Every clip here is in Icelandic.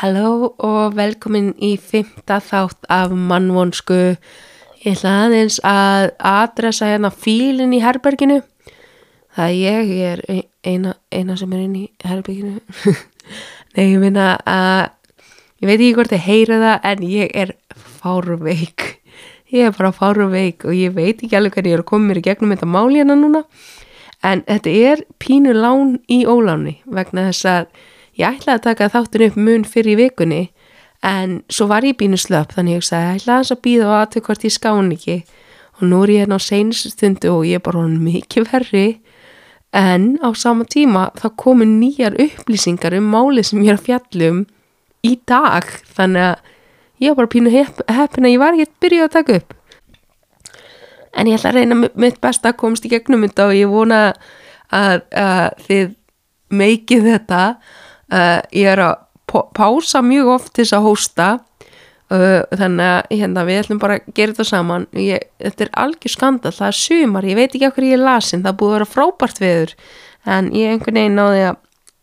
Halló og velkomin í fymta þátt af mannvonsku. Ég ætla aðeins að adressa hérna fílinn í herberginu. Það ég, ég er ein- eina, eina sem er inn í herberginu. Nei, ég minna að, ég veit ekki hvort þið heyrið það en ég er fárveik. Ég er bara fárveik og ég veit ekki alveg hvernig ég er að koma mér í gegnum þetta máli hérna núna. En þetta er pínu lán í óláni vegna þess að ég ætlaði að taka þáttin upp mun fyrir í vikunni en svo var ég pínu slöpp þannig ég sagði ég ætlaði að býða og aðtöku hvort ég skán ekki. Og nú er ég hérna á seinustu stundu og ég er bara honum mikið verri. En á sama tíma þá komu nýjar upplýsingar um málið sem ég er að fjallum í dag. Þannig að ég var bara pínu hepp, heppin að ég var ekki að byrja að taka upp. En ég ætla að reyna mi- mitt besta að komast í gegnum þetta og ég vona að, að þið meikið þetta uh, ég er að pá- pása mjög oft til þess að hósta. Uh, þannig að hérna, við ætlum bara að gera þetta saman. Ég, þetta er algjör skandal, það er sumar ég veit ekki okkur ég er lasin, það er búið að vera frábært veður. En ég einhvern veginn náði að,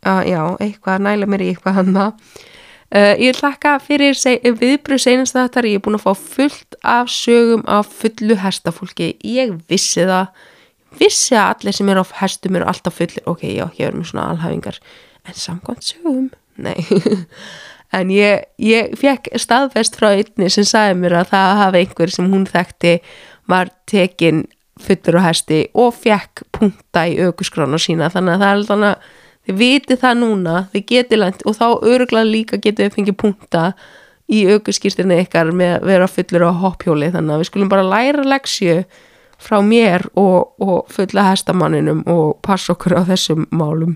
að já, eitthvað að næla mér í eitthvað hann Uh, ég vil þakka fyrir viðbröð seinast þetta ég er búin að fá fullt af sögum af fullu hestafólki. Ég vissi það vissi að allir sem eru á hestum eru alltaf fullir. Ok, já, ég er með svona alhafingar en samkvæmt sögum, nei. En ég, ég fekk staðfest frá einni sem sagði mér að það hafi einhver sem hún þekkti var tekin fullur á hesti og fekk punta í aukuskrána sína. Þannig að það er þannig að þið vitið það núna, þið getið lent og þá öruglega líka getið þið fengið punta í aukuskýrtinni ykkar með að vera fullur á hopphjóli þannig að við skulum bara læra leksju frá mér og, og fulla hestamanninum og passa okkur á þessum málum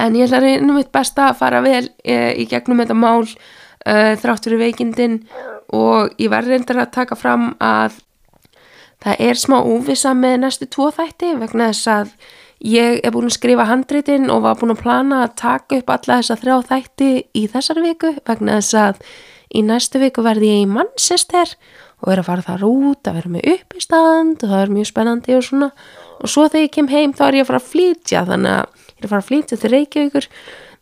en ég ætla að reyna mitt besta að fara vel e, í gegnum þetta mál e, þrátt fyrir veikindin. Og ég verði reyndar að taka fram að það er smá úvisa með næstu tvo þætti vegna þess að ég er búin að skrifa handritin og var búin að plana að taka upp alla þessa þrjá þætti í þessari viku vegna þess að í næstu viku verði ég í Manchester og er að fara þar út að vera með uppistand og það er mjög spennandi og svona. Og svo þegar ég kem heim þá er ég að fara að flytja þannig að er að fara að flytja til Reykjavíkur.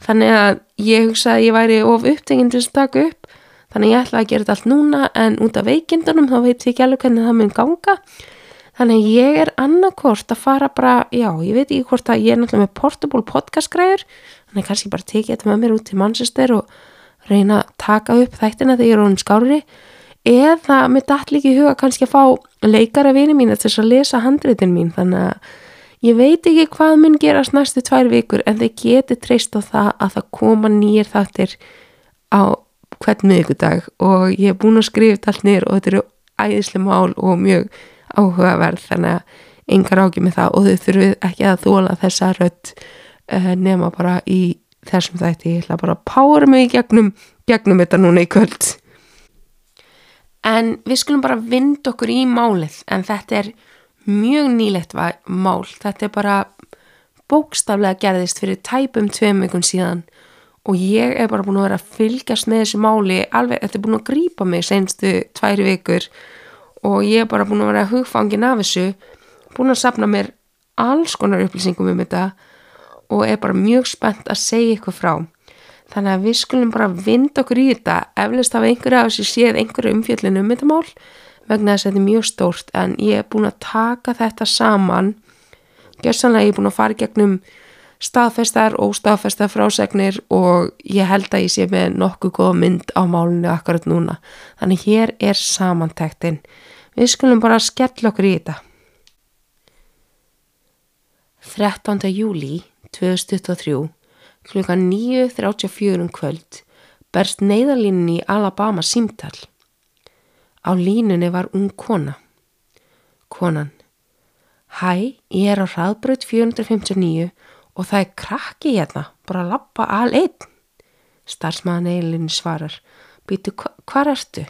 Þannig að ég hugsa að ég væri of upptengin til að taka upp. Þannig að ég ætla að gera þetta allt núna en út af veikindunum þá veit ég ekki alveg hvernig það mun ganga. Þannig að ég er annarkort að fara bara, já, ég veit ekki hvort að ég er náttúrulega með Portable podcast græður, þannig kannski bara tekið þetta með mér út til Manchester og reyna að taka upp þættina þegar ég er honum skári, eða dætt líka í huga kannski að fá leikara vini mín til þess að lesa handreitin mín, þannig að ég veit ekki hvað mun gerast næstu tvær vikur, en þeir geti treyst á það að það koma nýjir þáttir á hvern miðugudag og ég er búin að skrifa allt niður og þetta eru æðislega mál og mjög áhugaverð þannig að engar ágjum með það. Og þau þurfið ekki að þóla þessa rödd uh, nema bara í þessum þætti. Ég ætla bara að pára mig gegnum gegnum þetta núna í kvöld. En við skulum bara vind okkur í málið en þetta er mjög nýlegt mál. Þetta er bara bókstaflega gerðist fyrir tæpum tveim vikun síðan og ég er bara búin að vera að fylgjast með þessu máli alveg, þetta er búin að grípa mig senstu tværi vikur og ég er bara búin að vera hugfangin af þessu búin að sapna mér alls konar upplýsingum um þetta og er bara mjög spennt að segja ykkur frá. Þannig að við skulum bara vinda okkur í þetta eflust hafa einhverja af þessu séð einhverju umfjöllinu um þetta mál vegna þess að þetta er mjög stórt en ég er búin að taka þetta saman gerðsanlega ég er búin að fara gegnum staðfestar og staðfestar frásegnir og ég held að ég sé með nokkuð góða mynd á málunni akkurat núna þannig hér er samantektin Við skulum bara skella okkur í þetta. 13. júli 2023 klukkan 9.34 um kvöld berst neyðalínunni í Alabama símtal. Á línunni var ung kona. Konan. Hæ, ég er á hraðbröð 459 og það er krakki hérna, bara að lappa al einn. Starsmaðan neyðalínunni svarar. Býtu, hva, hvar ertu?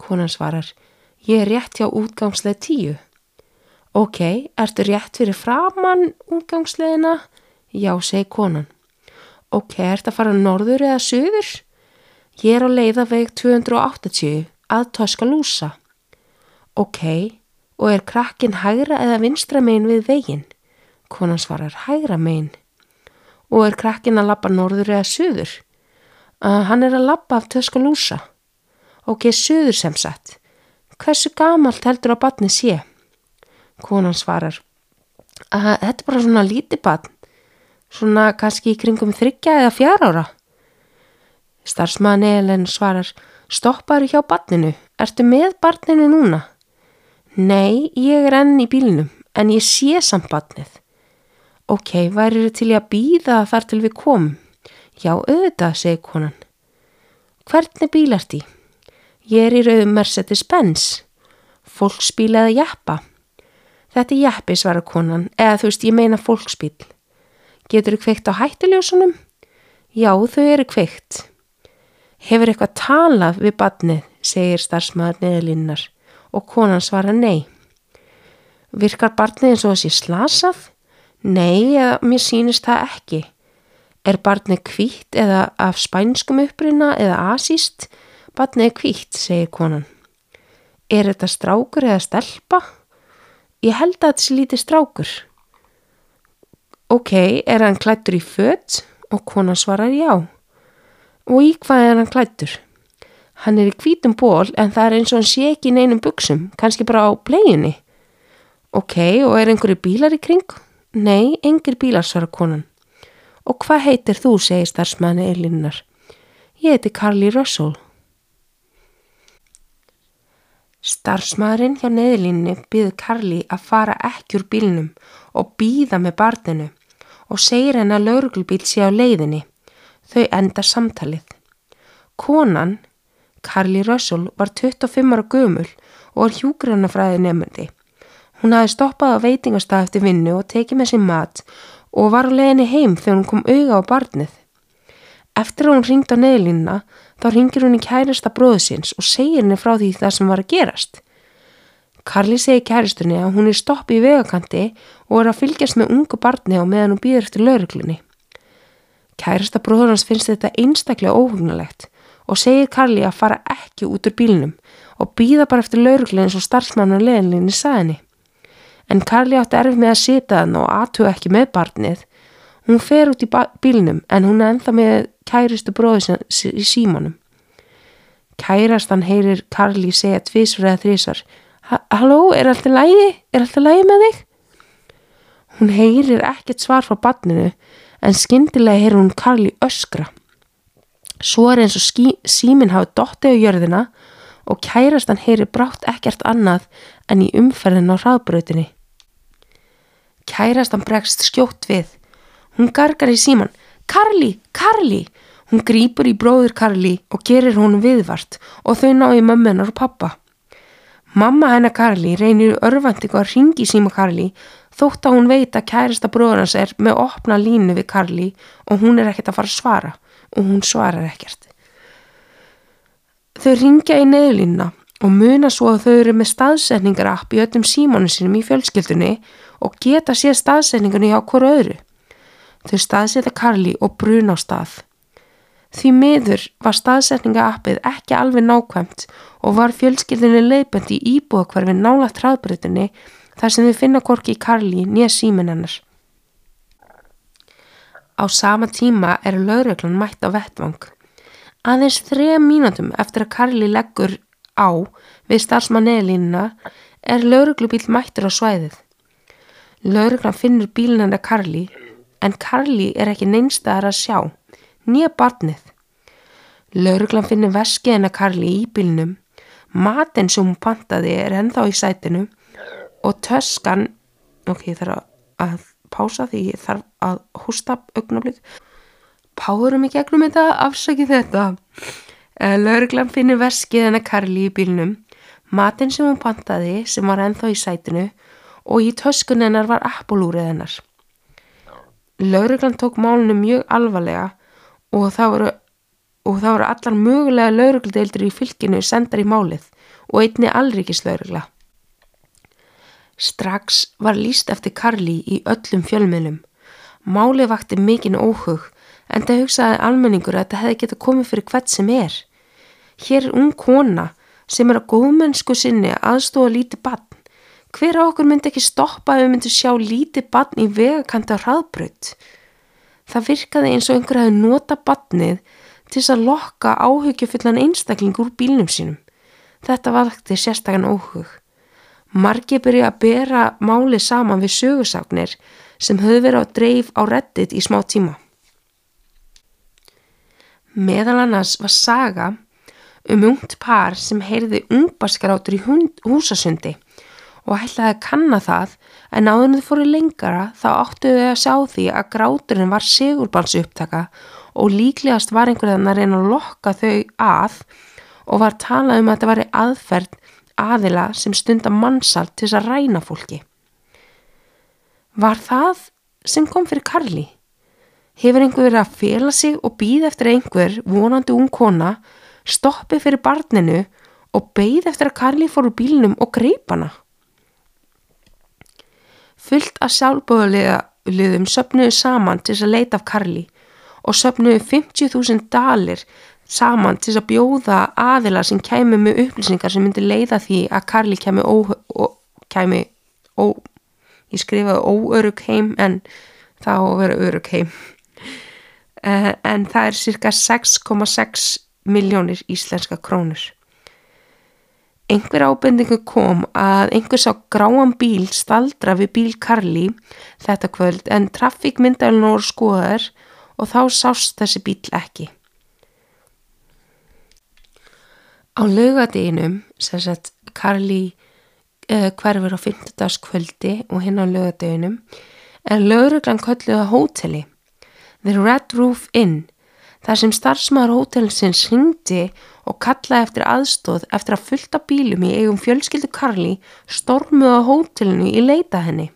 Konan svarar. Ég er rétt hjá útgangsleið tíu. Ok, ertu rétt fyrir framann útgangsleiðina? Já, segi konan. Ok, ertu að fara norður eða söður? Ég er á leiðaveg 280 að Toskalúsa. Ok, og er krakkin hægra eða vinstra megin við veginn? Konan svarar hægra megin. Og er krakkin að lappa norður eða söður? að hann er að lappa af Tuscaloosa. Ok, söður sem sagt. Hversu gamalt heldur að batni sé? Konan svarar að þetta er bara svona lítið batn, svona kannski í kringum þryggja eða fjár ára. Starfsmaðan Elin svarar, stopparu hjá batninu, ertu með batninu núna? Nei, ég er enn í bílinum, en ég sé samt batnið. Ok, væri þið til ég að býða þar til við komum? Já, auðvitað, segir konan. Hvernig bíl ert í? Ég er í rauðum Mercedes-Benz. Fólksbíl eða jæppa? Þetta er jæppi, svara konan, eða þú veist, ég meina fólksbíl. Getur þú kveikt á hættiljósunum? Já, þau eru kveikt. Hefur eitthvað talað við badnið, segir starfsmæður neðlinnar og konan svara nei. Virkar barnið eins og þessi slasað? Nei, eða mér sínist það ekki. Er barnið kvítt eða af spænskum uppruna eða asíst? Barnið er kvítt, segir konan. Er þetta strákur eða stelpa? Ég held að þetta sé lítið strákur. Ok, er hann klættur í fött? Og konan svarar já. Og í hvað er hann klættur? Hann er í hvítum ból en það er eins og hann sé ekki í neinum buksum, kannski bara á pleginu. Ok, og er einhverju bílar í kring? Nei, engir bílar, svarar konan. Og hvað heitir þú, segir starfsmanni Elinnar. Ég heiti Carly Russell. Starfsmaðurinn hjá neðlinni byður Karli að fara ekki úr bílnum og býða með barninu og segir henn að lauruglubíl sé á leiðinni. Þau enda samtalið. Konan, Karli Russell, var 25 ára gömul og var hjúgrannafræði nefndi. Hún hafi stoppað á veitingastaf eftir vinnu og tekið með sér mat og var á leiðinni heim þegar hún kom auga á barnið. Eftir að hún ringd á neðlínuna þá ringir hún í kærasta bróðsins og segir henni frá því það sem var að gerast. Karli segir kæristunni að hún er stoppið í vegakanti og er að fylgjast með ungu barni á meðan hún býður eftir lauruglunni. Kærasta bróður hans finnst þetta einstaklega óhugnalegt og segir Karli að fara ekki út úr bílnum og býða bara eftir lauruglunni eins og starfsmannar leðinlinni saðinni. En Karli átti erfið með að sita þann og aðtuga ekki með barnið. Hún fer út í bílnum en hún er enþa með kæristu bróðis í símanum. Kærastan heyrir Karli segja tvísur eða þrísar Halló, er alltaf lægi? Er alltaf lægi með þig? Hún heyrir ekkert svar frá barninu en skindilega heyrir hún Karli öskra. Svo er eins og skí, símin hafi dotti á jörðina og kærastan heyrir brátt ekkert annað en í umferðin á hraðbröðinni. Kærastan bregst skjótt við. Hún gargar í síman Karli, Karli! Hún grýpur í bróður Karli og gerir honum viðvart og þau ná í mömmunar og pappa. Mamma hennar Karli reynir örfandingu að ringi síma Karli þótt að hún veit að kærasta bróðarnas er með opna línu við Karli og hún er ekkert að fara að svara og hún svarar ekkert. Þau ringja í neðlínuna og muna svo að þau eru með staðsetningarapp í öllum símanu sínum í fjölskyldunni og geta séð staðsetningunni á hverju öðru. Þau staðseta Karli og bruna á stað. Því miður var staðsetningaappið ekki alveg nákvæmt og var fjölskyldinni leiðböndi í íbúðakvarfi nála træðbrytinni þar sem þau finna korki í Karli nýja símin hennar. Á sama tíma er lauröglan mætt á vettvang. Aðeins þreja mínútum eftir að Karli leggur á við starfsmanneilínuna er lauröglubíl mættur á svæðið. Lauröglan finnur bílinn hennar Karli en Karli er ekki neinstæðar að sjá, nýja barnið. Lauruglan finnir veskið hennar Karli í bílnum, matin sem hún pantaði er ennþá í sætinu og töskan, ok, ég þarf að pása því ég þarf að hústa augnablík, párum í gegnum þetta, afsaki þetta. Lauruglan finnir veskið hennar Karli í bílnum, matin sem hún pantaði sem var ennþá í sætinu og í töskun hennar var appolúrið hennar. Lauruglan tók málunum mjög alvarlega og það voru, og það voru allar mögulega laurugladeildur í fylginu sendar í málið og einni alrikislaurugla. Strax var líst eftir Karli í öllum fjölmiðlum. Málið vakti mikinn óhug en það hugsaði almenningur að þetta hefði getið komið fyrir hvert sem er. Hér er ung kona sem er að góðmennsku sinni aðstóða lítið bann hver á okkur myndi ekki stoppa ef við myndum sjá lítið barn í vegakanta hraðbröð. Það virkaði eins og einhver hafi nota barnið til þess að lokka áhugjöfullan einstakling úr bílnum sínum. Þetta vakti sérstakann óhug. Margi byrja að bera máli saman við sögursagnir sem höfðu verið á dreif á reddit í smá tíma. Meðal annars var saga um ungt par sem heyrði ungbarskarátur í húsasundi og ætlaði að kanna það en áður en þau fóru lengara þá áttuðu þau að sjá því að gráturinn var sigurbalsu upptaka og líklegast var einhverjan að reyna að lokka þau að og var talað um að þetta var aðferð aðila sem stunda mannsalt til þess að ræna fólki. Var það sem kom fyrir Karli? Hefur einhver verið að fela sig og býð eftir einhver vonandi ung kona, stoppi fyrir barninu og beigð eftir að Karli fór úr bílinum og greip hana? Fullt af sjálfbóðulegum söpnuðu saman til þess að leita af Karli og söpnuðu 50.000 dalir saman til að bjóða aðila sem kæmi með upplýsingar sem myndi leiða því að Karli kæmi ó, ó, kæmi ó, ég skrifaði óörug heim en það á að vera örug heim uh, en það er cirka 6,6 miljónir íslenska krónur Einhver ábendingu kom að einhver sá gráan bíl staldra við bíl Karli þetta kvöld en trafíkmyndalinn voru skoðar og þá sást þessi bíl ekki. Á lögadeginum, sem sagt Karli uh, hverfur á 15. kvöldi og hinn á lögadeginum, er lögreglan kölluð á hóteli, The Red Roof Inn, þar sem starfsmaður hótelsins hringdi og kallaði eftir aðstóð eftir að fullta bílum í eigum fjölskyldu Karli stormuð á hótelinu í leita henni.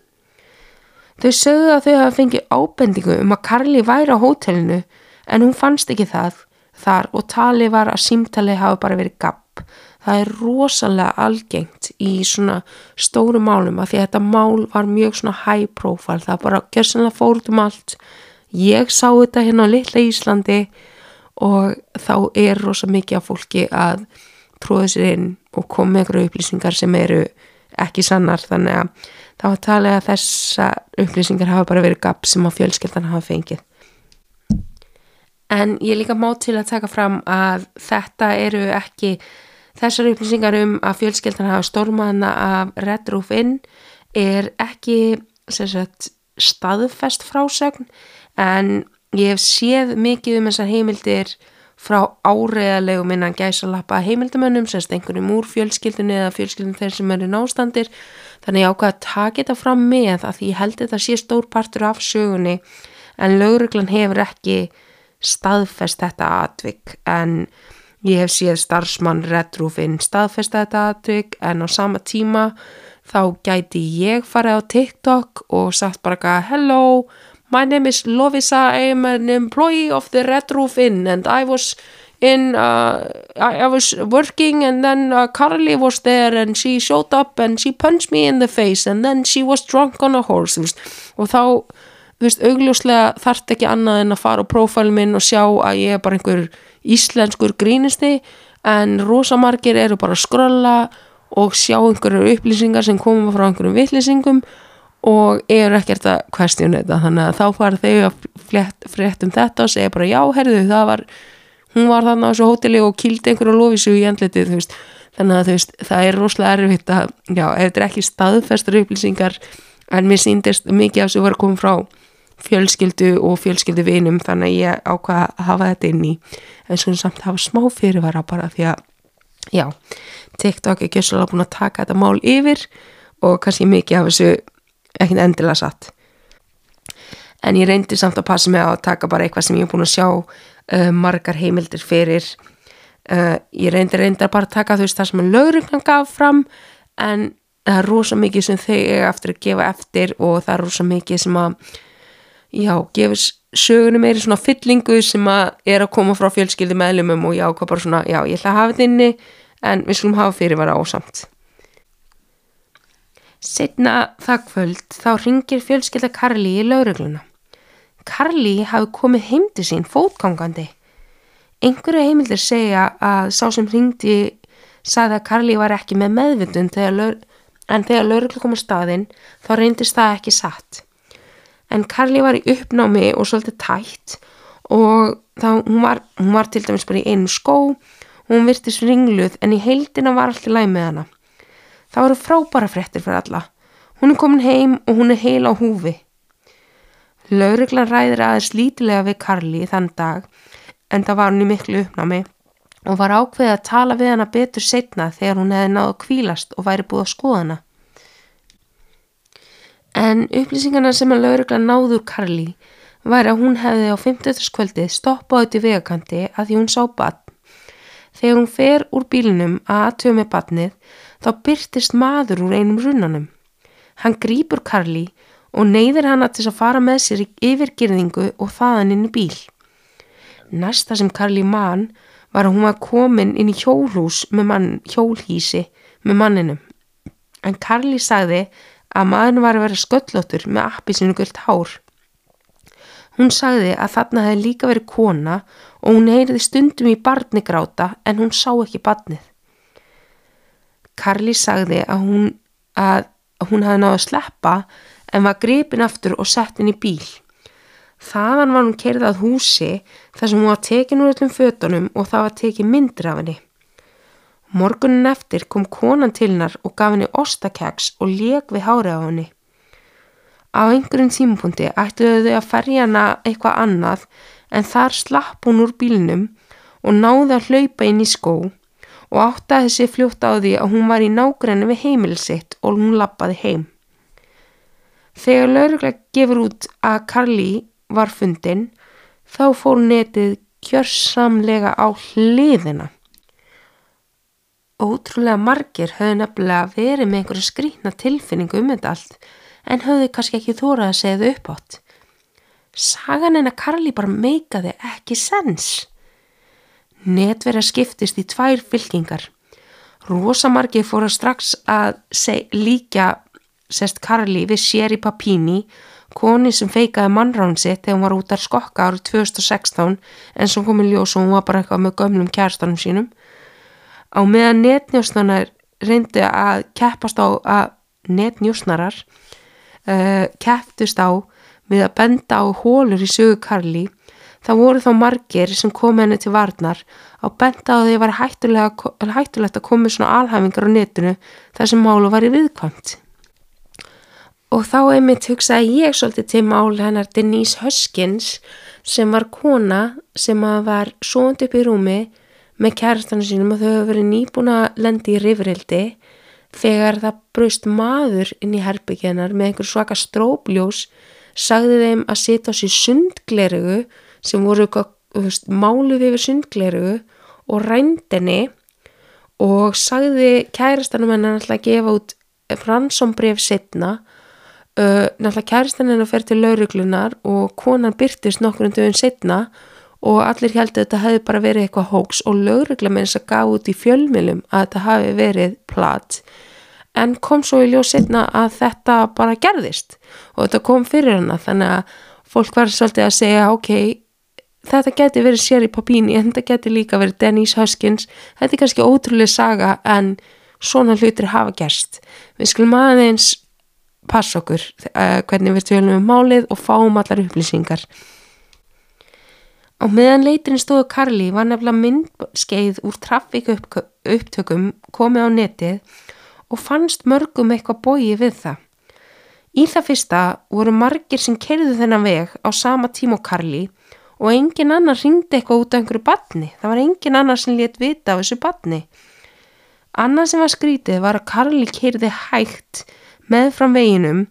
Þau sögðu að þau hafa fengið ábendingu um að Karli væri á hótelinu en hún fannst ekki það þar og tali var að símtali hafa bara verið gapp. Það er rosalega algengt í svona stóru málum að því að þetta mál var mjög svona high profile. Það bara gerðsannlega fórt um allt. Ég sá þetta hérna á litla Íslandi og þá er rosa mikið af fólki að tróða sér inn og koma með einhverju upplýsingar sem eru ekki sannar þannig að þá að tala að þessa upplýsingar hafa bara verið gap sem á fjölskeldan hafa fengið. En ég líka má til að taka fram að þetta eru ekki þessar upplýsingar um að fjölskeldan hafa stormaðna af Red Roof Inn er ekki sagt, staðfest frásögn. En ég hef séð mikið um þessar heimildir frá áreðalegum innan gæsalappa heimildamönnum, sérst einhvernum úr fjölskyldinu eða fjölskyldinu þeir sem eru nástandir þannig ég ákvaða að taka þetta fram með að ég held þetta sé stór partur af sögunni en lauruglan hefur ekki staðfest þetta atvik en ég hef séð starfsmann Redrúfinn staðfest þetta atvik en á sama tíma þá gæti ég farið á TikTok og sagt bara eitthvað hello My name is Lovisa. I am an employee of the Red Roof Inn and I was in, uh, I, I was working and then uh, Carly was there and she showed up and she punched me in the face and then she was drunk on a horse, og þá, veist, augljóslega þarf ekki annað en að fara á prófælum minn og sjá að ég er bara einhver íslenskur grínisti en rosamargir eru bara að skrolla og sjá einhverju upplýsingar sem koma frá einhverjum vittlýsingum og eru ekkert að questiona þetta þannig að þá fara þau að frétt um þetta og segja bara já, herðu, það var hún var þannig á þessu hóteli og kýldi einhverju og lofið sér í andletið þannig að veist, það er rosalega erfitt að já, ef þetta er ekki staðfestur upplýsingar en mér síndist mikið af þessu var að koma frá fjölskyldu og fjölskyldu vinum þannig að ég ákvaða að hafa þetta inn í. En svona samt hafa smá fyrirvara bara því að já, TikTok er svolítið búin að taka þetta mál yfir og kannski mikið af þessu ekkert endilega satt. En ég reyndi samt að passa mig að taka bara eitthvað sem ég er búin að sjá uh, margar heimildir fyrir. Uh, ég reyndi reyndi að bara taka þú veist það sem lögurinn gaf fram en það er rosa mikið sem þau eftir að gefa eftir og það er rosa mikið sem að já, gefur sögunum meiri svona fyllingu sem að er að koma frá fjölskyldi meðlumum og já, hvað bara svona, já, ég ætla að hafa þetta inni en við skulum hafa fyrirvara ásamt Setna það kvöld þá ringir fjölskylda Karli í laurugluna. Karli hafi komið heimdi sín fótgangandi. Einhverju heimildir segja að sá sem ringdi sagði að Karli var ekki með meðvindun en þegar lauruglu kom á staðinn þá reyndist það ekki satt. En Karli var í uppnámi og svolítið tætt og þá hún var, hún var til dæmis bara í einu skó og hún virtist ringluð en í heildina var allt í læg með hana. Það voru frábæra fréttir fyrir alla. Hún er komin heim og hún er heil á húfi. Lauruglan ræðir aðeins lítilega við Karli þann dag en það var hún í miklu uppnámi og var ákveðið að tala við hana betur setna þegar hún hefði náðu kvílast og væri búið að skoða hana. En upplýsingarna sem að lauruglan náður Karli væri að hún hefði á 50. kvöldið stoppað út í vegakanti að því hún sá batn. Þegar hún fer úr bílinum að aðtöfu með batnið þá byrtist maður úr einum runanum. Hann grýpur Karli og neyðir hana til að fara með sér yfir girðingu og þaðan inn í bíl. Næsta sem Karli mann var að hún var komin inn í hjólhús með mann, hjólhísi með manninum. En Karli sagði að maðurinn var að vera sköllóttur með appi sinu gullt hár. Hún sagði að þarna hefði líka verið kona og hún heyriði stundum í barni gráta en hún sá ekki barnið. Karli sagði að hún, að hún hefði náðu að sleppa en var gripin aftur og sett inn í bíl. Þaðan var hún kerðað húsi þar sem hún var tekin úr öllum fötunum og það var tekið myndir af henni. Morgunin eftir kom konan til hennar og gaf henni ostakeks og leg við hárið á henni. Á einhverjum tímapunkti ættuðu þau að ferja hana eitthvað annað en þar slapp hún úr bílinum og náði að hlaupa inn í skó og áttaði sig fljótt á því að hún var í nágrenni við heimilisitt og hún lappaði heim. Þegar lauruglega gefur út að Karli var fundin þá fór netið kjörsamlega á hliðina. Ótrúlega margir höfðu nefnilega verið með einhverju skrýtna tilfinningu um þetta allt en höfðu kannski ekki þórað að segja þau upp átt. Sagan en að Karli bara meikaði ekki sens. Netverja skiptist í tvær fylkingar. Rosamargi fóra strax að seg, líka sest Karli við sér í papíni koni sem feikaði mannrán sitt þegar hún var út að skokka árið 2016 en sem kom í ljós og hún var bara eitthvað með gömlum kjærstanum sínum. Á meðan netnjósnarar reyndi að keppast á að netnjósnarar uh, kepptust á við að benda á hólur í sögu Karli það voru þá margir sem kom henni til varnar á benda á því að það var hættulegt að koma svona alhæfingar á netinu þar sem málu var í viðkvæmt. Og þá einmitt hugsaði ég svolítið til máli hennar Denise Huskins sem var kona sem var svond upp í rúmi með kærastana sínum og þau hefur verið nýbúin að lendi í rifrildi þegar það braust maður inn í herbyggjennar með einhver svaka stróbljós sagði þeim að setja á sér sundglerugu sem voru máluð yfir sundglerugu og rændinni og sagði kærastanum hennar alltaf að gefa út fransombref setna náttúrulega kæristan hennar fer til lauruglunar og konan byrtist nokkur um dögum setna og allir heldur að þetta hefði bara verið eitthvað hóks og með þess að gá út í fjölmilum að þetta hafi verið plat. En kom svo í ljóð setna að þetta bara gerðist og þetta kom fyrir hana. Þannig að fólk var svolítið að segja ok, þetta geti verið sér í papíni en þetta geti líka verið Denise Huskins. Þetta er kannski ótrúlega saga en svona hlutir hafa gerst. Við skulum aðeins passa okkur uh, hvernig við tölum um málið og fáum allar upplýsingar. Á meðan leiturinn stóðu Karli var nefnilega myndskeið úr trafík upptökum komið á netið og fannst mörgum eitthvað bóið við það. Í það fyrsta voru margir sem kerðu þennan veg á sama tíma á Karli og engin annar ringdi eitthvað út af einhverju batni. Það var engin annar sem létt vita af þessu batni. Annað sem var skrítið var að Karli kerði hægt með fram veginum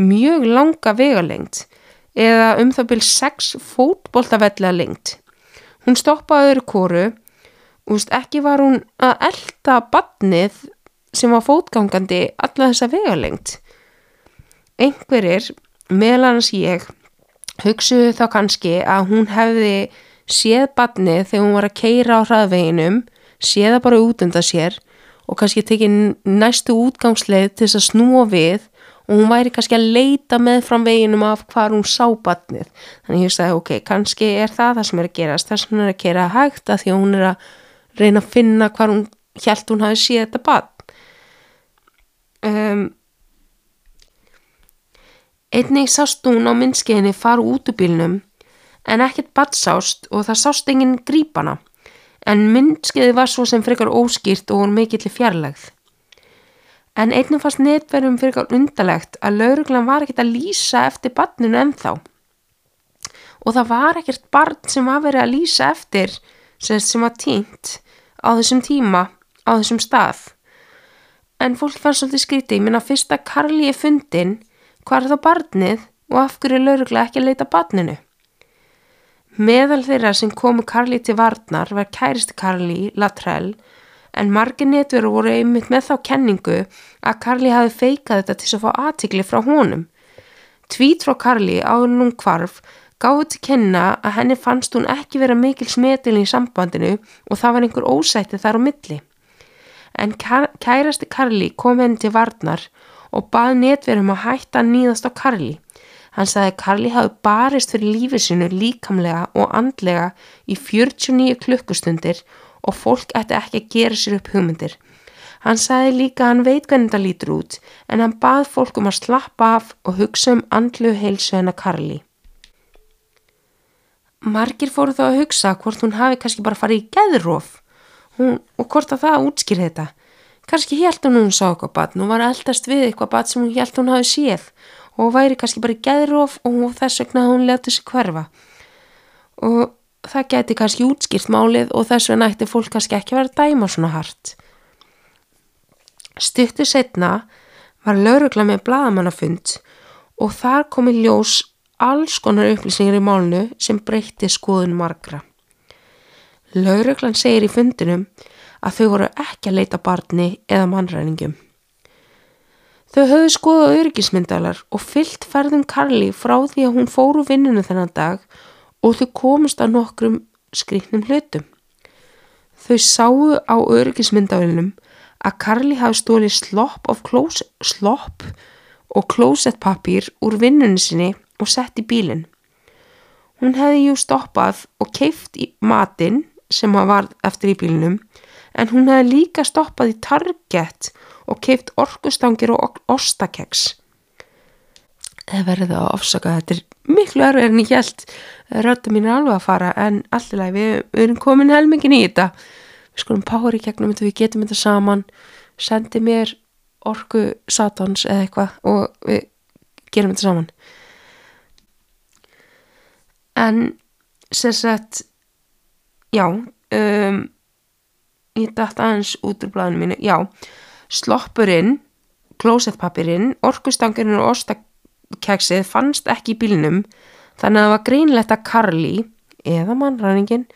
mjög langa vegalengt eða um það byrj 6 fótboltavellega lengt. Hún stoppaði öðru kóru og ekki var hún að elda badnið sem var fótgangandi alla þessa vegalengt. Einhverjir, meðlan að ég, hugsuðu þá kannski að hún hefði séð badnið þegar hún var að keira á hraðveginum, séða bara út undan sér og kannski tekið næstu útgangsleið til þess að snúa við og hún væri kannski að leita með fram veginum af hvað hún sá batnið. Þannig ég sagði ok, kannski er það það sem er að gerast, þess að hún er að gera hægt að því að hún er að reyna að finna hvað hún held hún hafi séð þetta batn. Um, einnig sást hún á myndskeiðinni fara út úr bílnum en ekkert badsást og það sást enginn grípana en myndskeiði var svo sem frekar óskýrt og mikill fjarlægð. En einnum fannst netverðum frekar undalegt að lauruglan var ekkert að lýsa eftir barninu ennþá. Og það var ekkert barn sem var verið að lýsa eftir sem, sem var tínt á þessum tíma, á þessum stað. En fólk fannst svolítið skrítið, ég minna fyrst að Karli er fundin, hvað er þá barnið og af hverju er laurugla ekki að leita barninu? Meðal þeirra sem komu Karli til varnar var kæristi Karli, Latrell, en margir netveru voru einmitt með þá kenningu að Karli hafi feikað þetta til að fá aðtikli frá honum. Tvít frá Karli áður nún kvarf gáði til kenna að henni fannst hún ekki vera mikil smetilin í sambandinu og það var einhver ósætti þar á milli. En kærasti Karli kom henni til varnar og bað netverum að hætta að nýðast á Karli. Hann sagði að Karli hafi barist fyrir lífið sinu líkamlega og andlega í 49 klukkustundir og fólk ætti ekki að gera sér upp hugmyndir. Hann sagði líka að hann veit hvernig það lítur út en hann bað fólk um að slappa af og hugsa um andlu heilsu hennar Karli. Margir fóru þá að hugsa hvort hún hafi kannski bara farið í geðróf og hvort að það útskýr þetta. Kannski held hún hún sá eitthvað batn og var eldast við eitthvað batn sem hún held hún hafi séð og væri kannski bara í geðróf og þess vegna hún letur sig hverfa og það geti kannski útskýrt málið og þess vegna ætti fólk kannski ekki vera að dæma svona hart. Stuttu setna var laurugla með bladamannafund og þar komi ljós alls konar upplýsingar í málnu sem breytti skoðun margra. Lauruglan segir í fundinum að þau voru ekki að leita barni eða mannræningum. Þau höfðu skoðað öryggismyndalar og fyllt ferðum Karli frá því að hún fóru vinnunu þennan dag og þau komist að nokkrum skriknum hlutum. Þau sáu á öryggismyndavillinum að Karli hafi stólið slopp, slopp og klósettpapír úr vinnunni sinni og sett í bílinn. Hún hefði jú stoppað og keift í matinn sem var eftir í bílinnum en hún hefði líka stoppað í Target og keift orkustangir og ostakeks. Það verður það að ofsaka þetta miklu erfið en ég held rötta mín er alveg að fara en allilega við, við erum komin helmingin í þetta. Við skulum pári gegnum þetta, við getum þetta saman, sendi mér orku satans eða eitthvað og við gerum þetta saman. En sérsett, já, um, ég dætt aðeins út úr blæðinu mínu, já, sloppurinn, klósettpapirinn, orkustangurinn og ostakeksið fannst ekki í bílinum þannig að það var greinlegt að Karli, eða mannræningin,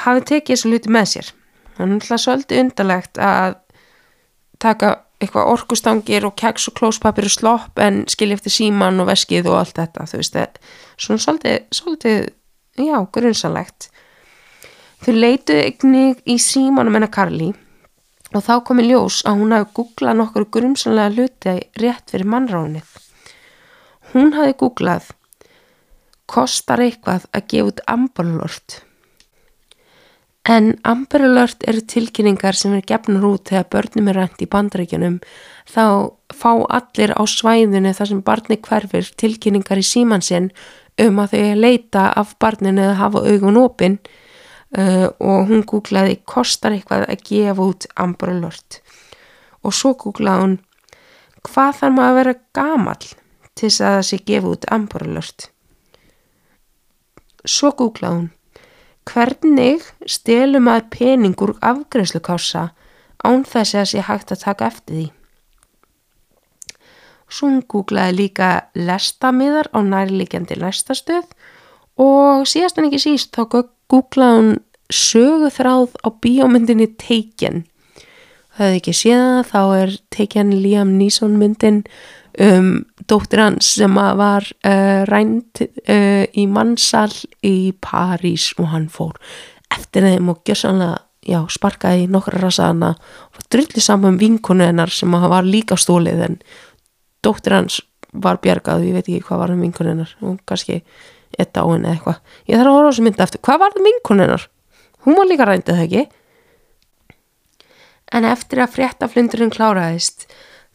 hafi tekið þessu luti með sér. Þannig að það er svolítið undarlegt að taka eitthvað orkustangir og keks og klóspapir og slopp en skilja eftir síman og veskið og allt þetta, þú veist, svona svolítið, svolítið, já, grunnsanlegt. Þau leituðu yknig í símanum enna Karli og þá komi ljós að hún hafi googlað nokkur grumsanlega hluti rétt fyrir mannránið. Hún hafi googlað kostar eitthvað að gefa út amberlört. En amberlört eru tilkynningar sem er gefnur út þegar börnum er rænt í bandrækjunum þá fá allir á svæðinu þar sem barni hverfir tilkynningar í símansinn um að þau leita af barninu eða hafa augun opinn uh, og hún googlaði kostar eitthvað að gefa út Amber Alert? Og svo googlaði hún hvað þarf maður að vera gamal til þess að það sé gefa út Amber Alert svo googlaði hún hvernig stelum maður peningur afgreifslukása án þess að það sé hægt að taka eftir því? Svo hún googlaði líka lestamiðar á nærlíkjandi lestastöð og síðast en ekki síst þá googlaði hún söguþráð á bíómyndinni Taken. Það hefði ekki séð þá er Taken Liam Neeson myndin um dóttir hans sem var uh, rænt uh, í mannsal í París og hann fór eftir þeim og gjörsanlega já, sparkaði nokkra rasaðana og drullið saman um vinkonu hennar sem var líka stólið en dóttir hans var bjargað, ég veit ekki hvað var um vinkonu hennar og kannski eitt á henni eða eitthvað. Ég þarf að horfa á þessu mynda eftir, hvað var það minkun hennar? hún var líka rændið það ekki? En eftir að fréttaflundurinn kláraðist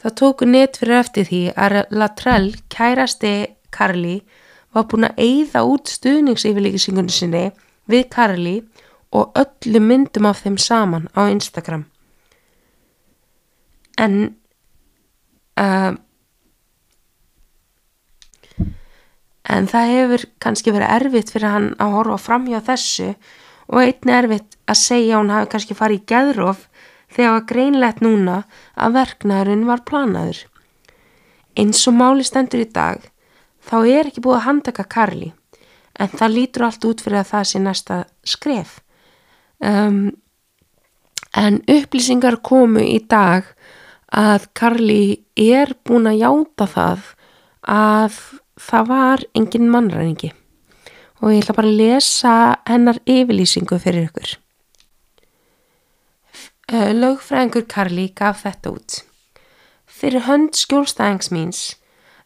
þá tóku net fyrir eftir því að Latrell kærasti Karli var búin að eyða út stuðningsyfirlíkisingunni sinni við Karli og öllu myndum af þeim saman á Instagram. En uh, en það hefur kannski verið erfitt fyrir hann að horfa fram hjá þessu og einni erfitt að segja hún hafi kannski farið í geðróf þegar greinlegt núna að verknæðurinn var planaður. Eins og máli stendur í dag þá er ekki búið að handaka Karli en það lítur allt út fyrir að það sé næsta skref. Um, en upplýsingar komu í dag að Karli er búin að játa það að það var engin mannræningi og ég ætla bara að lesa hennar yfirlýsingu fyrir ykkur. Lögfræðingur Karli gaf þetta út. Fyrir hönd skjólstæðings míns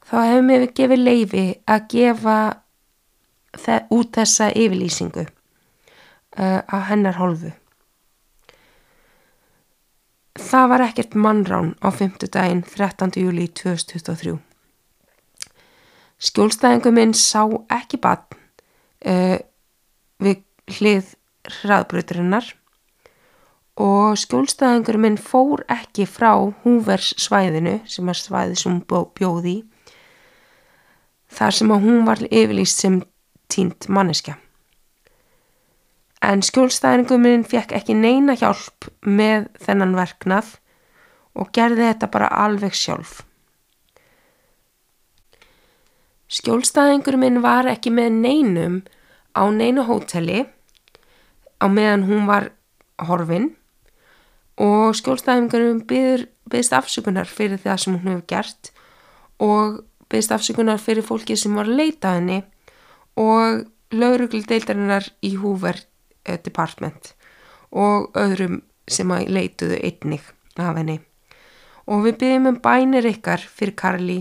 þá hefur mér gefið leifi að gefa út þessa yfirlýsingu á hennar holfu. Það var ekkert mannrán á 5. daginn 13. júli 2023. Skjólstæðingu minn sá ekki bann uh, við hlið hraðbruturinnar og skjólstæðingur minn fór ekki frá húvers svæðinu sem er svæði sem bjóði þar sem að hún var yfirlýst sem tínt manneskja. En skjólstæðingur minn fekk ekki neina hjálp með þennan verknað og gerði þetta bara alveg sjálf. Skjólstæðingur minn var ekki með neinum á neinu hóteli á meðan hún var horfinn og skjólstæðingarum byggðist afsökunar fyrir það sem hún hefur gert og byggðist afsökunar fyrir fólki sem var að leita henni og laurugludeildarinnar í Hoover eh, Department og öðrum sem að leituðu einnig af henni. Og við byggjum um bænir ykkar fyrir Karli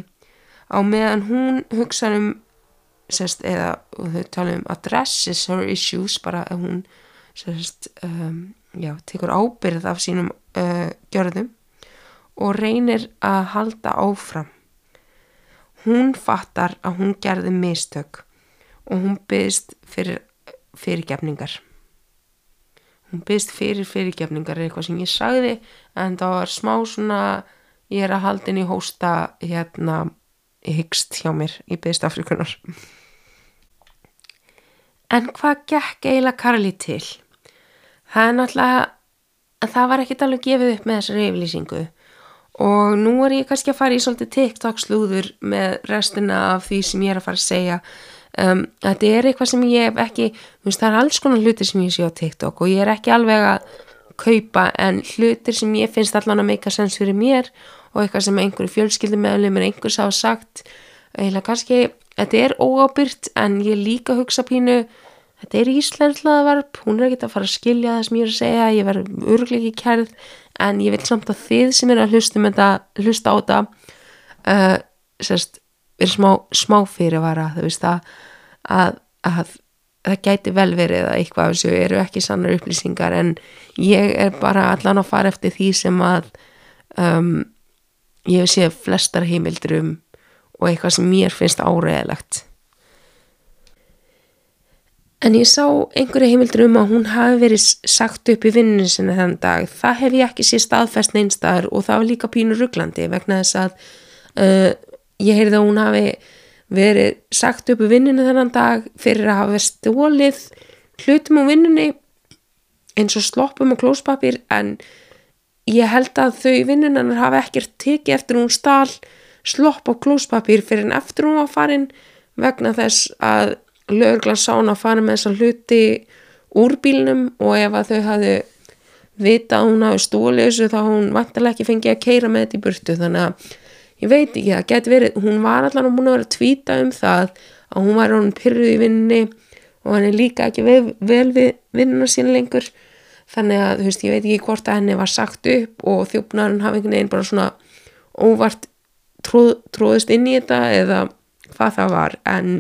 á meðan hún hugsa um, sérst, eða þau tala um addresses her issues, bara að hún sérst, um, já, tekur ábyrð af sínum uh, gjörðum og reynir að halda áfram. Hún fattar að hún gerði mistök og hún byggst fyrir fyrirgefningar. Hún byggst fyrir fyrirgefningar er eitthvað sem ég sagði en það var smá svona, ég er að haldin í hósta hérna hyggst hjá mér í byggst Afrikunar. En hvað gekk eiginlega Karli til? Það er náttúrulega að það var ekkit alveg gefið upp með þessari yfirlýsingu. Og nú er ég kannski að fara í svolítið TikTok slúður með restina af því sem ég er að fara að segja. Um, þetta er eitthvað sem ég hef ekki veist, það er alls konar hlutir sem ég sé á TikTok og ég er ekki alveg að kaupa en hlutir sem ég finnst allan að meika sens fyrir mér og eitthvað sem einhverju fjölskyldumöðlum er einhvers hafa sagt. Eða kannski, þetta er óábyrt en ég líka hugsa pínu þetta er íslenslaðavarp, hún er ekki að fara að skilja það sem ég er að segja, ég verður örglegi kærð en ég vil samt að þið sem er að hlusta, þetta, hlusta á þetta uh, sérst, er smá, smá fyrirvara það veist að, að, að það gæti vel verið að eitthvað þessu eru ekki sannar upplýsingar en ég er bara allan að fara eftir því sem að um, ég sé flestar heimildur um og eitthvað sem mér finnst áræðilegt En ég sá einhverju heimildur um að hún hafi verið sagt upp í vinninu sinna þann dag. Það hef ég ekki sér staðfest neinstaðar og það var líka pínur rugglandi vegna þess að uh, ég heyrði að hún hafi verið sagt upp í vinninu þann dag fyrir að hafa stólið hlutum á vinnunni eins og sloppum og klóspapir en ég held að þau vinnunar hafi ekkert tekið eftir hún stál slopp og klóspapir fyrir en eftir hún var farin vegna þess að lögurglan sá hún að fara með þessa hluti úr bílnum og ef að þau hafðu vita að hún hafi stólið þessu þá hún vantilega ekki fengið að keira með þetta í burtu. Þannig að ég veit ekki, það getur verið hún var allan að múna að vera að tvíta um það að hún var án pyrruð í vinninni og hann er líka ekki vel, vel við vinnuna sín lengur. Þannig að þú veist, ég veit ekki hvort að henni var sagt upp og þjófnarinn hafi einhvern veginn bara svona óvart tróð, tróðist inn í þetta eða hvað það var. En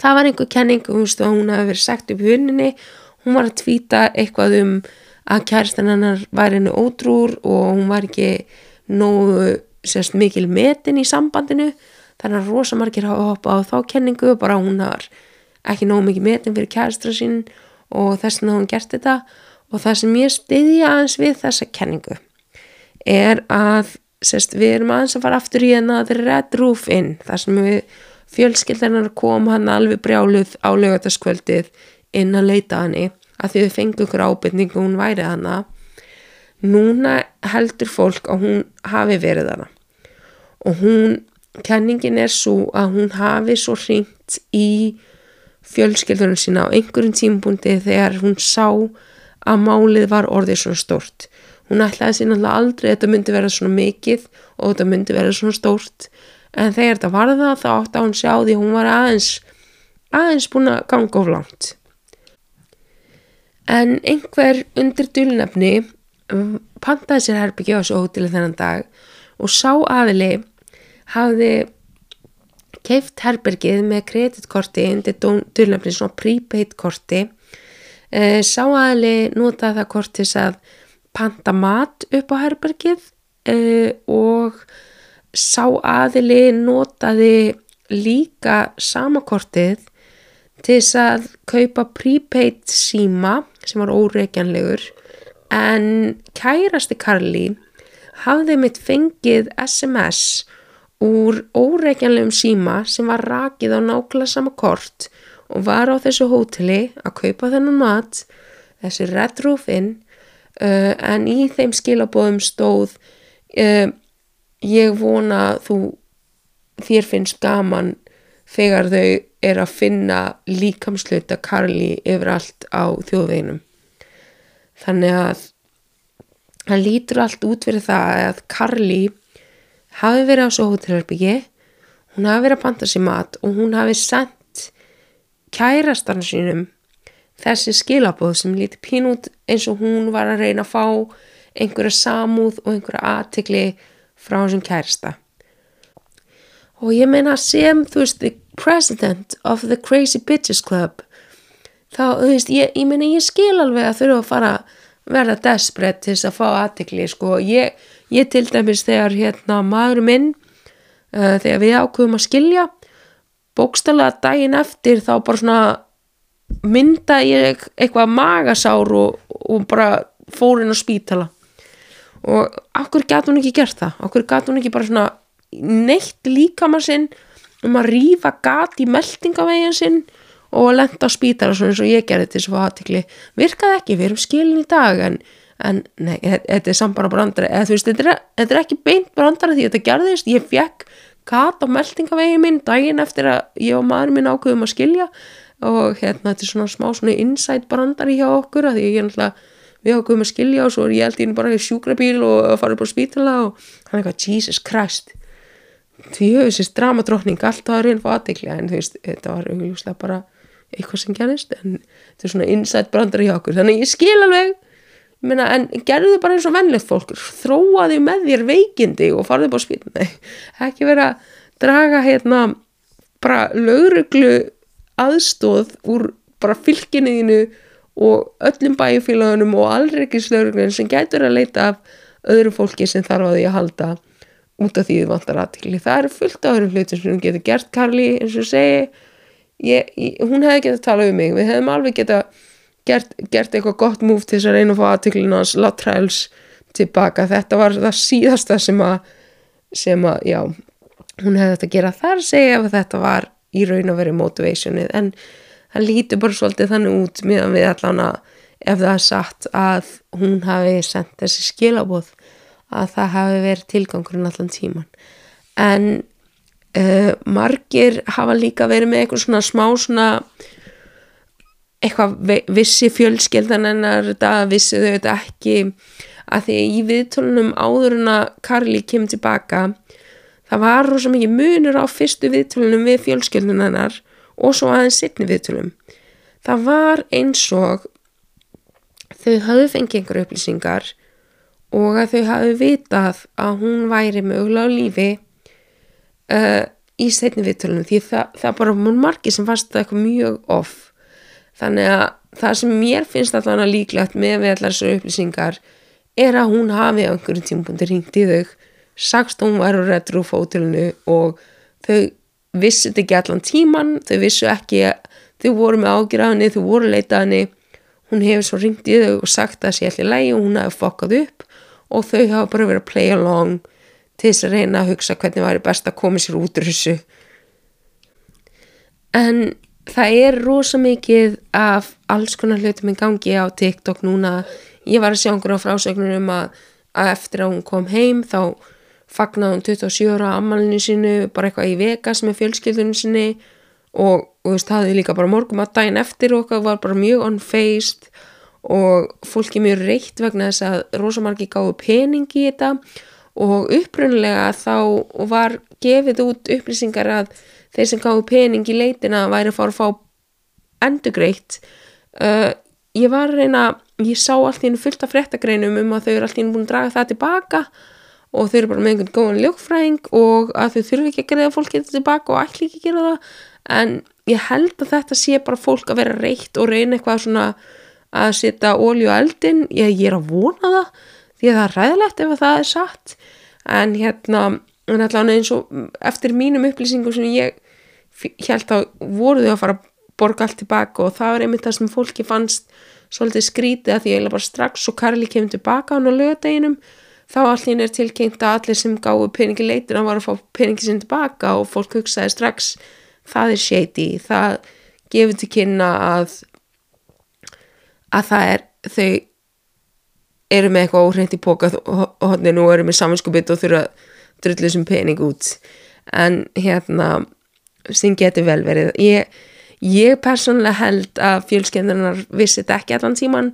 það var einhver kenning að hún hafi verið sagt upp vinninni hún var að tvíta eitthvað um að kærstan hennar var henni ótrúr og hún var ekki nógu sérst, mikil metin í sambandinu. Þannig að rosa margir hafa hoppað á þá kenningu bara hún har ekki nógu mikið metin fyrir kæristra sín og þess vegna hún gert þetta. Og það sem ég stiðja aðeins við þessa kenningu er að sest, við erum aðeins að fara aftur í henn að Red Roof Inn þar sem við fjölskyldanar kom hann alveg brjáluð á lögataskvöldið inn að leita hanni að því við fengum ykkur ábyrningu hún væri hana núna heldur fólk að hún hafi verið hana og hún, kenningin er svo að hún hafi svo hringt í fjölskyldunum sína á einhverjum tímpundi þegar hún sá að málið var orðið svona stórt. Hún ætlaði sín alltaf aldrei að þetta myndi vera svona mikið og þetta myndi vera svona stórt en þegar þetta var það þá átti að hún sjá því hún var aðeins aðeins búin að ganga of langt. En einhver undir dulnefni pantaði sér herbyggja á þessu hóteli þennan dag og sá aðili hafði keift herbergið með kreditkorti undir dulnefni svona prepaid korti. E, sá aðili notaði það kortis að panta mat upp á herbergið e, og sá aðili notaði líka samakortið til þess að kaupa prepaid síma sem var óreikjanlegur en kærasti Karli hafði mitt fengið SMS úr óreikjanlegum síma sem var rakið á nákvæmlega sama kort og var á þessu hóteli að kaupa þennan mat þessi Red Roof Inn uh, en í þeim skilabóðum stóð uh, ég vona þú þér finnst gaman þegar þau er að finna líkamsluta Karli yfir allt á þjóðveinum þannig að hann lítur allt út fyrir það að Karli hafi verið á svo hótelherbyggi hún hafi verið að panta sér mat og hún hafi sendt kærastan sínum þessi skilabóð sem líti pín út eins og hún var að reyna að fá einhverja samúð og einhverja aðtikli frá þessum kærsta og ég meina sem þú veist the president of the crazy bitches club þá þú veist ég, ég meina ég skil alveg að þurfa að fara verða desperate til þess að fá aðtikli sko. Ég, ég til dæmis þegar hérna maður minn uh, þegar við ákveðum að skilja bókstala daginn eftir þá bara svona mynda ég eitthvað magasár og, og bara fór inn á spítala og okkur gæti hún ekki gert það? Okkur gæti hún ekki bara svona neitt líkamar sinn um að rýfa gati í meldingavegin sinn og að lenda á spítara svona eins og ég gerði til fá aðtikli virkaði ekki, við erum skilin í dag en, en nei, þetta er samt bara brandari eða þú veist, þetta er, þetta er ekki beint brandari því þetta gerðist, ég fekk gat á meldingavegin minn daginn eftir að ég og maður minn ákveðum að skilja og hérna þetta er svona smá svona inside brandari hjá okkur að því ég er náttúrulega við ákveðum að skilja og svo er ég held ín bara í sjúkrabíl og að fara upp á spítala og hann er eitthvað Jesus Christ. Því hefur þessi dramadrókning alltaf að reyna aðdekla en þú veist, þetta var augljóslega bara eitthvað sem gerist en þetta er svona inside brandari hjá okkur. Þannig ég skil alveg Meina, en gerðu þið bara eins og vennlegt fólk þróaði með þér veikindi og farði upp á nei, ekki vera að draga hérna bara lauruglu aðstóð úr bara fylginniðinu og öllum bæjufélagunum og allreikislauruglun sem gætur að leita af öðru fólki sem þarf að því að halda út af því þið vantar aðtikli það eru fullt af öðrum hlutum sem hún getur gert Karli eins og segi. Ég, ég, hún hefði getað að tala um mig. Við hefðum alveg getað gert, gert eitthvað gott múf til þess að reyna að fá aðtiklina hans latræls tilbaka þetta var það síðasta sem að sem að, já hún hefði þetta að gera þar segja ef þetta var í raun að vera motivationið. En það lítur bara svolítið þannig út meðan við allan að ef það er satt að hún hafi sendt þessi skilabóð að það hafi verið tilgangurinn allan tíman en uh, margir hafa líka verið með eitthvað svona smá svona eitthvað vissi fjölskeldan ennar þetta vissi þau þetta ekki að því í viðtölunum áður en að Karli kemur tilbaka það var rosa mikið munur á fyrstu viðtölunum við fjölskeldun ennar og svo aðeins sittni viðtölum. Það var eins og þau hafðu fengið einhverju upplýsingar og að þau hafðu vitað að hún væri mögulega á lífi uh, í setni viðtölunum því það, það bara mún margi sem fannst það eitthvað mjög off. Þannig að það sem mér finnst allavega líklegt með við allar þessu upplýsingar er að hún hafi á einhverjum tímpundi ringt í þau sagst hún var á retrofótilinu og þau vissu þetta ekki allan tíman þau vissu ekki, þau voru með ágjörðanni þau voru leitaðanni hún hefur svo ringt í þau og sagt að það sé allir lægi og hún hefur fokkað upp og þau hafa bara verið að play along til þess að reyna að hugsa hvernig væri best að koma sér út úr þessu. En það er rosa mikið af alls konar hlutum í gangi á TikTok núna. Ég var að sjá einhverja frásögnur um að, að eftir að hún kom heim þá fagnaði hún 27 ára ammalinu sinu bara eitthvað í Vegas með fjölskyldunum sinni og, og það hefði líka bara morgum að dæin eftir okkar var bara mjög unfaced og fólki mjög reitt vegna þess að rosamarki gáðu pening í þetta og upprunlega þá var gefið út upplýsingar að þeir sem gáðu pening í leitina væri að fara að fá endugreitt uh, ég var að reyna ég sá allt í hennu fullt af frettagreinum um að þau eru allt í hennu búin að draga það tilbaka og þau eru bara með einhvern góðan ljókfræðing og að þau þurfi ekki að greiða fólk þetta tilbaka og ætli ekki að gera það. En ég held að þetta sé bara fólk að vera reitt og reyna eitthvað svona að setja ólju á eldin ég, ég er að vona það því að það er ræðilegt ef það er satt. En hérna en allavega eins og eftir mínum upplýsingum sem ég held að voru þau að fara að borga allt tilbaka og það var einmitt það sem fólki fannst svolítið skrítið að því ég bara strax og Karli kemur tilbaka hann á lögadeginum þá allir er tilkynnt að allir sem gáðu peningi leitin að var að fá peningi sinn tilbaka og fólk hugsaði strax það er shady, það gefur til kynna að að það er þau eru með eitthvað óhreint í póka og hodninu og eru með samanskupið og þurfa drullu sem pening út. En hérna sem getur vel verið. Ég, ég persónulega held að fjölskendunar vissi þetta ekki allan tíman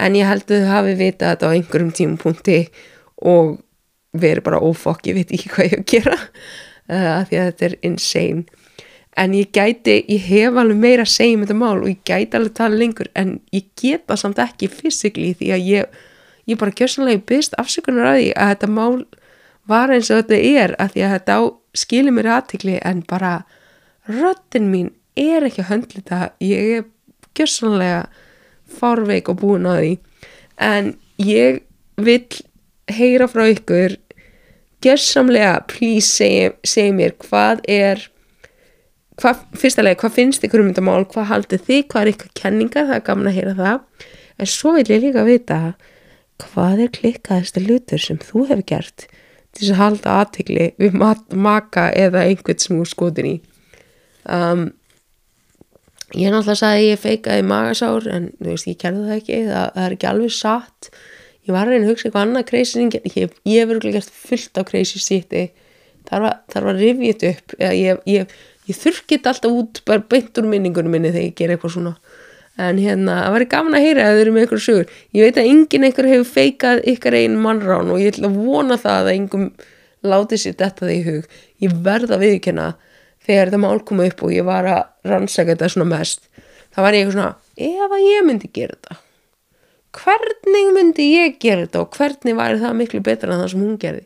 en ég held að þau hafi vitað á einhverjum tímapunkti og verið bara ófokk, ég veit ekki hvað ég að gera. Uh, því að þetta er insane. En ég gæti, ég hef alveg meira að segja um þetta mál og ég gæti alveg tala lengur en ég geta samt ekki fysikli því að ég, ég bara kjörsanlega byrst afsökunar að því að þetta mál var eins og þetta er að því að þetta skilir mér aðtikli en bara röttin mín er ekki að höndla þetta ég er kjörsanlega fárveik og búin að því. En ég vil heyra frá ykkur kjörsamlega please segja seg mér hvað er hvað, fyrstulega, hvað finnst ykkur um þetta mál, hvað haldið þið, hvað er ykkur kenningar, það er gaman að heyra það, en svo vil ég líka vita hvað er klikkaðista lutur sem þú hefur gert til þess að halda aðtegli við maka eða einhvern sem þú skotir í. Um, ég náttúrulega sagði ég feikaði magasár en þú veist, ég kerði það ekki, það, það er ekki alveg satt. Ég var að reyna að hugsa eitthvað annað crazy, ég, ég hef verið gert fullt á crazy síti, þar var, var rivið upp, ég, ég ég þurrkit alltaf út bara beint úr minningunum minni þegar ég ger eitthvað svona. En hérna, það væri gaman að heyra að þau eru með ykkur sögur. Ég veit að enginn einhver hefur feikað ykkar einn mannrán og ég ætla að vona það að engum láti sér þetta þegar í hug. Ég verða að viðkjöna þegar þetta mál koma upp og ég var að rannsaka þetta svona mest það var ég eitthvað svona, ef að ég myndi gera þetta hvernig myndi ég gera þetta og hvernig væri það miklu betra en það sem hún gerði?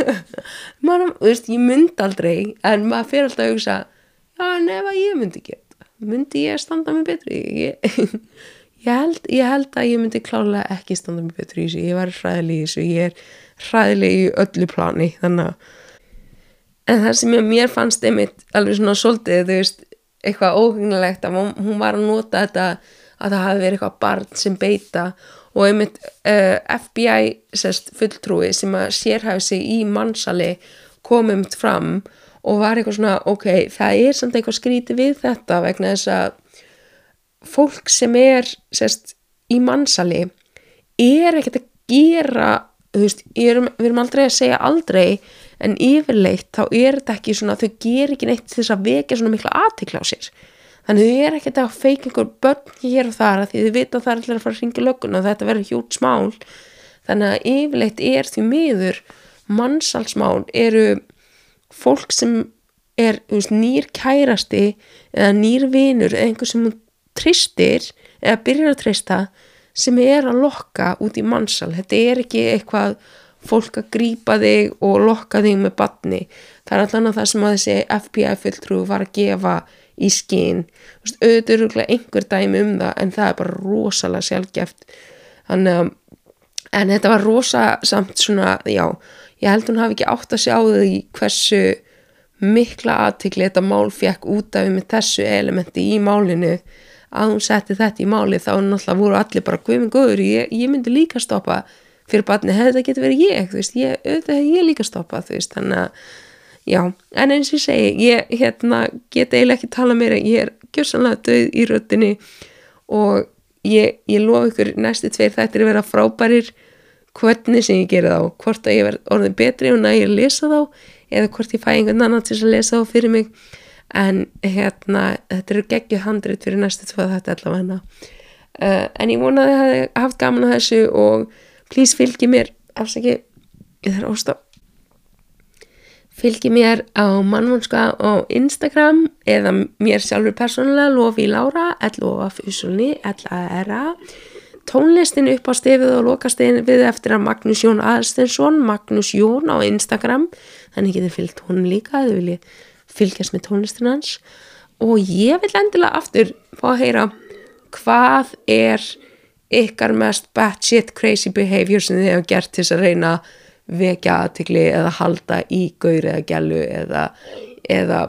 Maður, þú veist, ég myndi aldrei en maður fyrir alltaf að hugsa já, nefa ég myndi gera þetta myndi ég standa mig betri? Ég, ég, held, ég held að ég myndi klálega ekki standa mig betri í þessu. Ég var hræðileg í þessu, ég er hræðileg í öllu plani, þannig að en það sem ég, mér fannst einmitt alveg svona svolítið, þú veist eitthvað óhugnilegt að hún var að nota þetta að það hafi verið eitthvað barn sem beita og einmitt uh, eh, FBI sest, fulltrúi sem að sérhæfi sig í mannsali komum fram og var eitthvað svona ok, það er samt eitthvað skríti við þetta vegna þess að fólk sem er sest, í mannsali er ekkert að gera veist, erum, við erum aldrei að segja aldrei en yfirleitt þá er þetta ekki svona þau ger ekki neitt þess að vekja svona mikla aðtikla á sér þannig þau er ekkert að feika einhver börn hér og þar því þau vita að það er allir að fara að ringa lögguna og þetta verður hjút smál þannig að yfirleitt er því miður mannsalsmál eru fólk sem er veist, nýr kærasti eða nýr vinur eða einhver sem tristir eða byrjar að trista sem er að lokka út í mannsal þetta er ekki eitthvað fólk að grýpa þig og lokka þig með batni það er allan að það sem að þessi FBI fulltrú var að gefa í skín auðvitað eru einhver dæmi um það en það er bara rosalega sjálfgeft þannig að en þetta var rosa samt svona já, ég held hún hafi ekki átt að sjá því hversu mikla aðtikli þetta mál fekk út af með þessu elementi í málinu. Að hún setti þetta í máli þá náttúrulega voru allir bara guðminn góður, ég, ég myndi líka stoppa fyrir barni, hefði þetta getur verið ég? Þú veist, ég, auðvitað hefði ég líka stoppa þú veist, þannig að, já en eins og ég segi, ég hérna get eiginlega ekki tala meira, ég er gjörsanlega döð í röttinni og ég, ég lof ykkur næstu tveir þættir að vera frábærir hvernig sem ég gera þá, hvort að ég verð orðin betri og nægir að lesa þá eða hvort ég fæ einhvern annan til að lesa þá fyrir mig. En hérna þetta eru geggjuð handrit fyrir næstu tvað þetta allavega. Uh, en ég vonaði að þið hefði haft gaman að þessu og please fylgi mér. Afsaki, ég þarf ástaf fylgi mér á mannvonska á Instagram eða mér sjálfur persónulega Lofi Lára, L-O-F-U-S-O-N-I L-A-R-A tónlistin upp á stefið og lokastegin við eftir að Magnús Jón Aðstensson Magnús Jón á Instagram þannig getur fylgt honum líka eða viljið fylgjast með tónlistin hans. Og ég vil endilega aftur fá að heyra hvað er ykkar mest batshit crazy behavior sem þið hefur gert til að reyna vekja aðtikli eða halda í gaur eða gælu eða, eða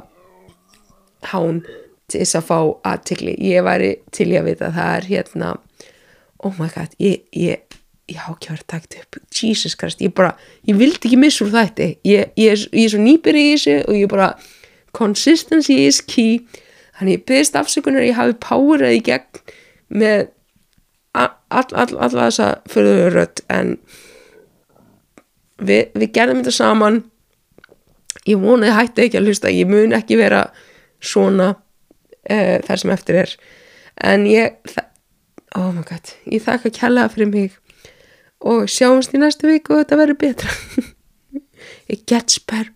hán til þess að fá aðtikli ég væri til ég að vita að það er hérna oh my god, ég, ég ég há ekki að vera takt upp. Jesus Christ, ég bara, ég vildi ekki missa úr þetta ég, ég, er, ég er svo nýpir í þessu og ég bara consistency is key. Þannig ég byrðist afsökunar ég hafi powerað í gegn með alla all, all, þessa förðurrött en við, við gerðum þetta saman. Ég vonaði hætti ekki að hlusta ég mun ekki vera svona uh, þar sem eftir er. En ég oh my god, ég þakka kjallaða fyrir mig og sjáumst í næstu viku og þetta verður betra. It gets better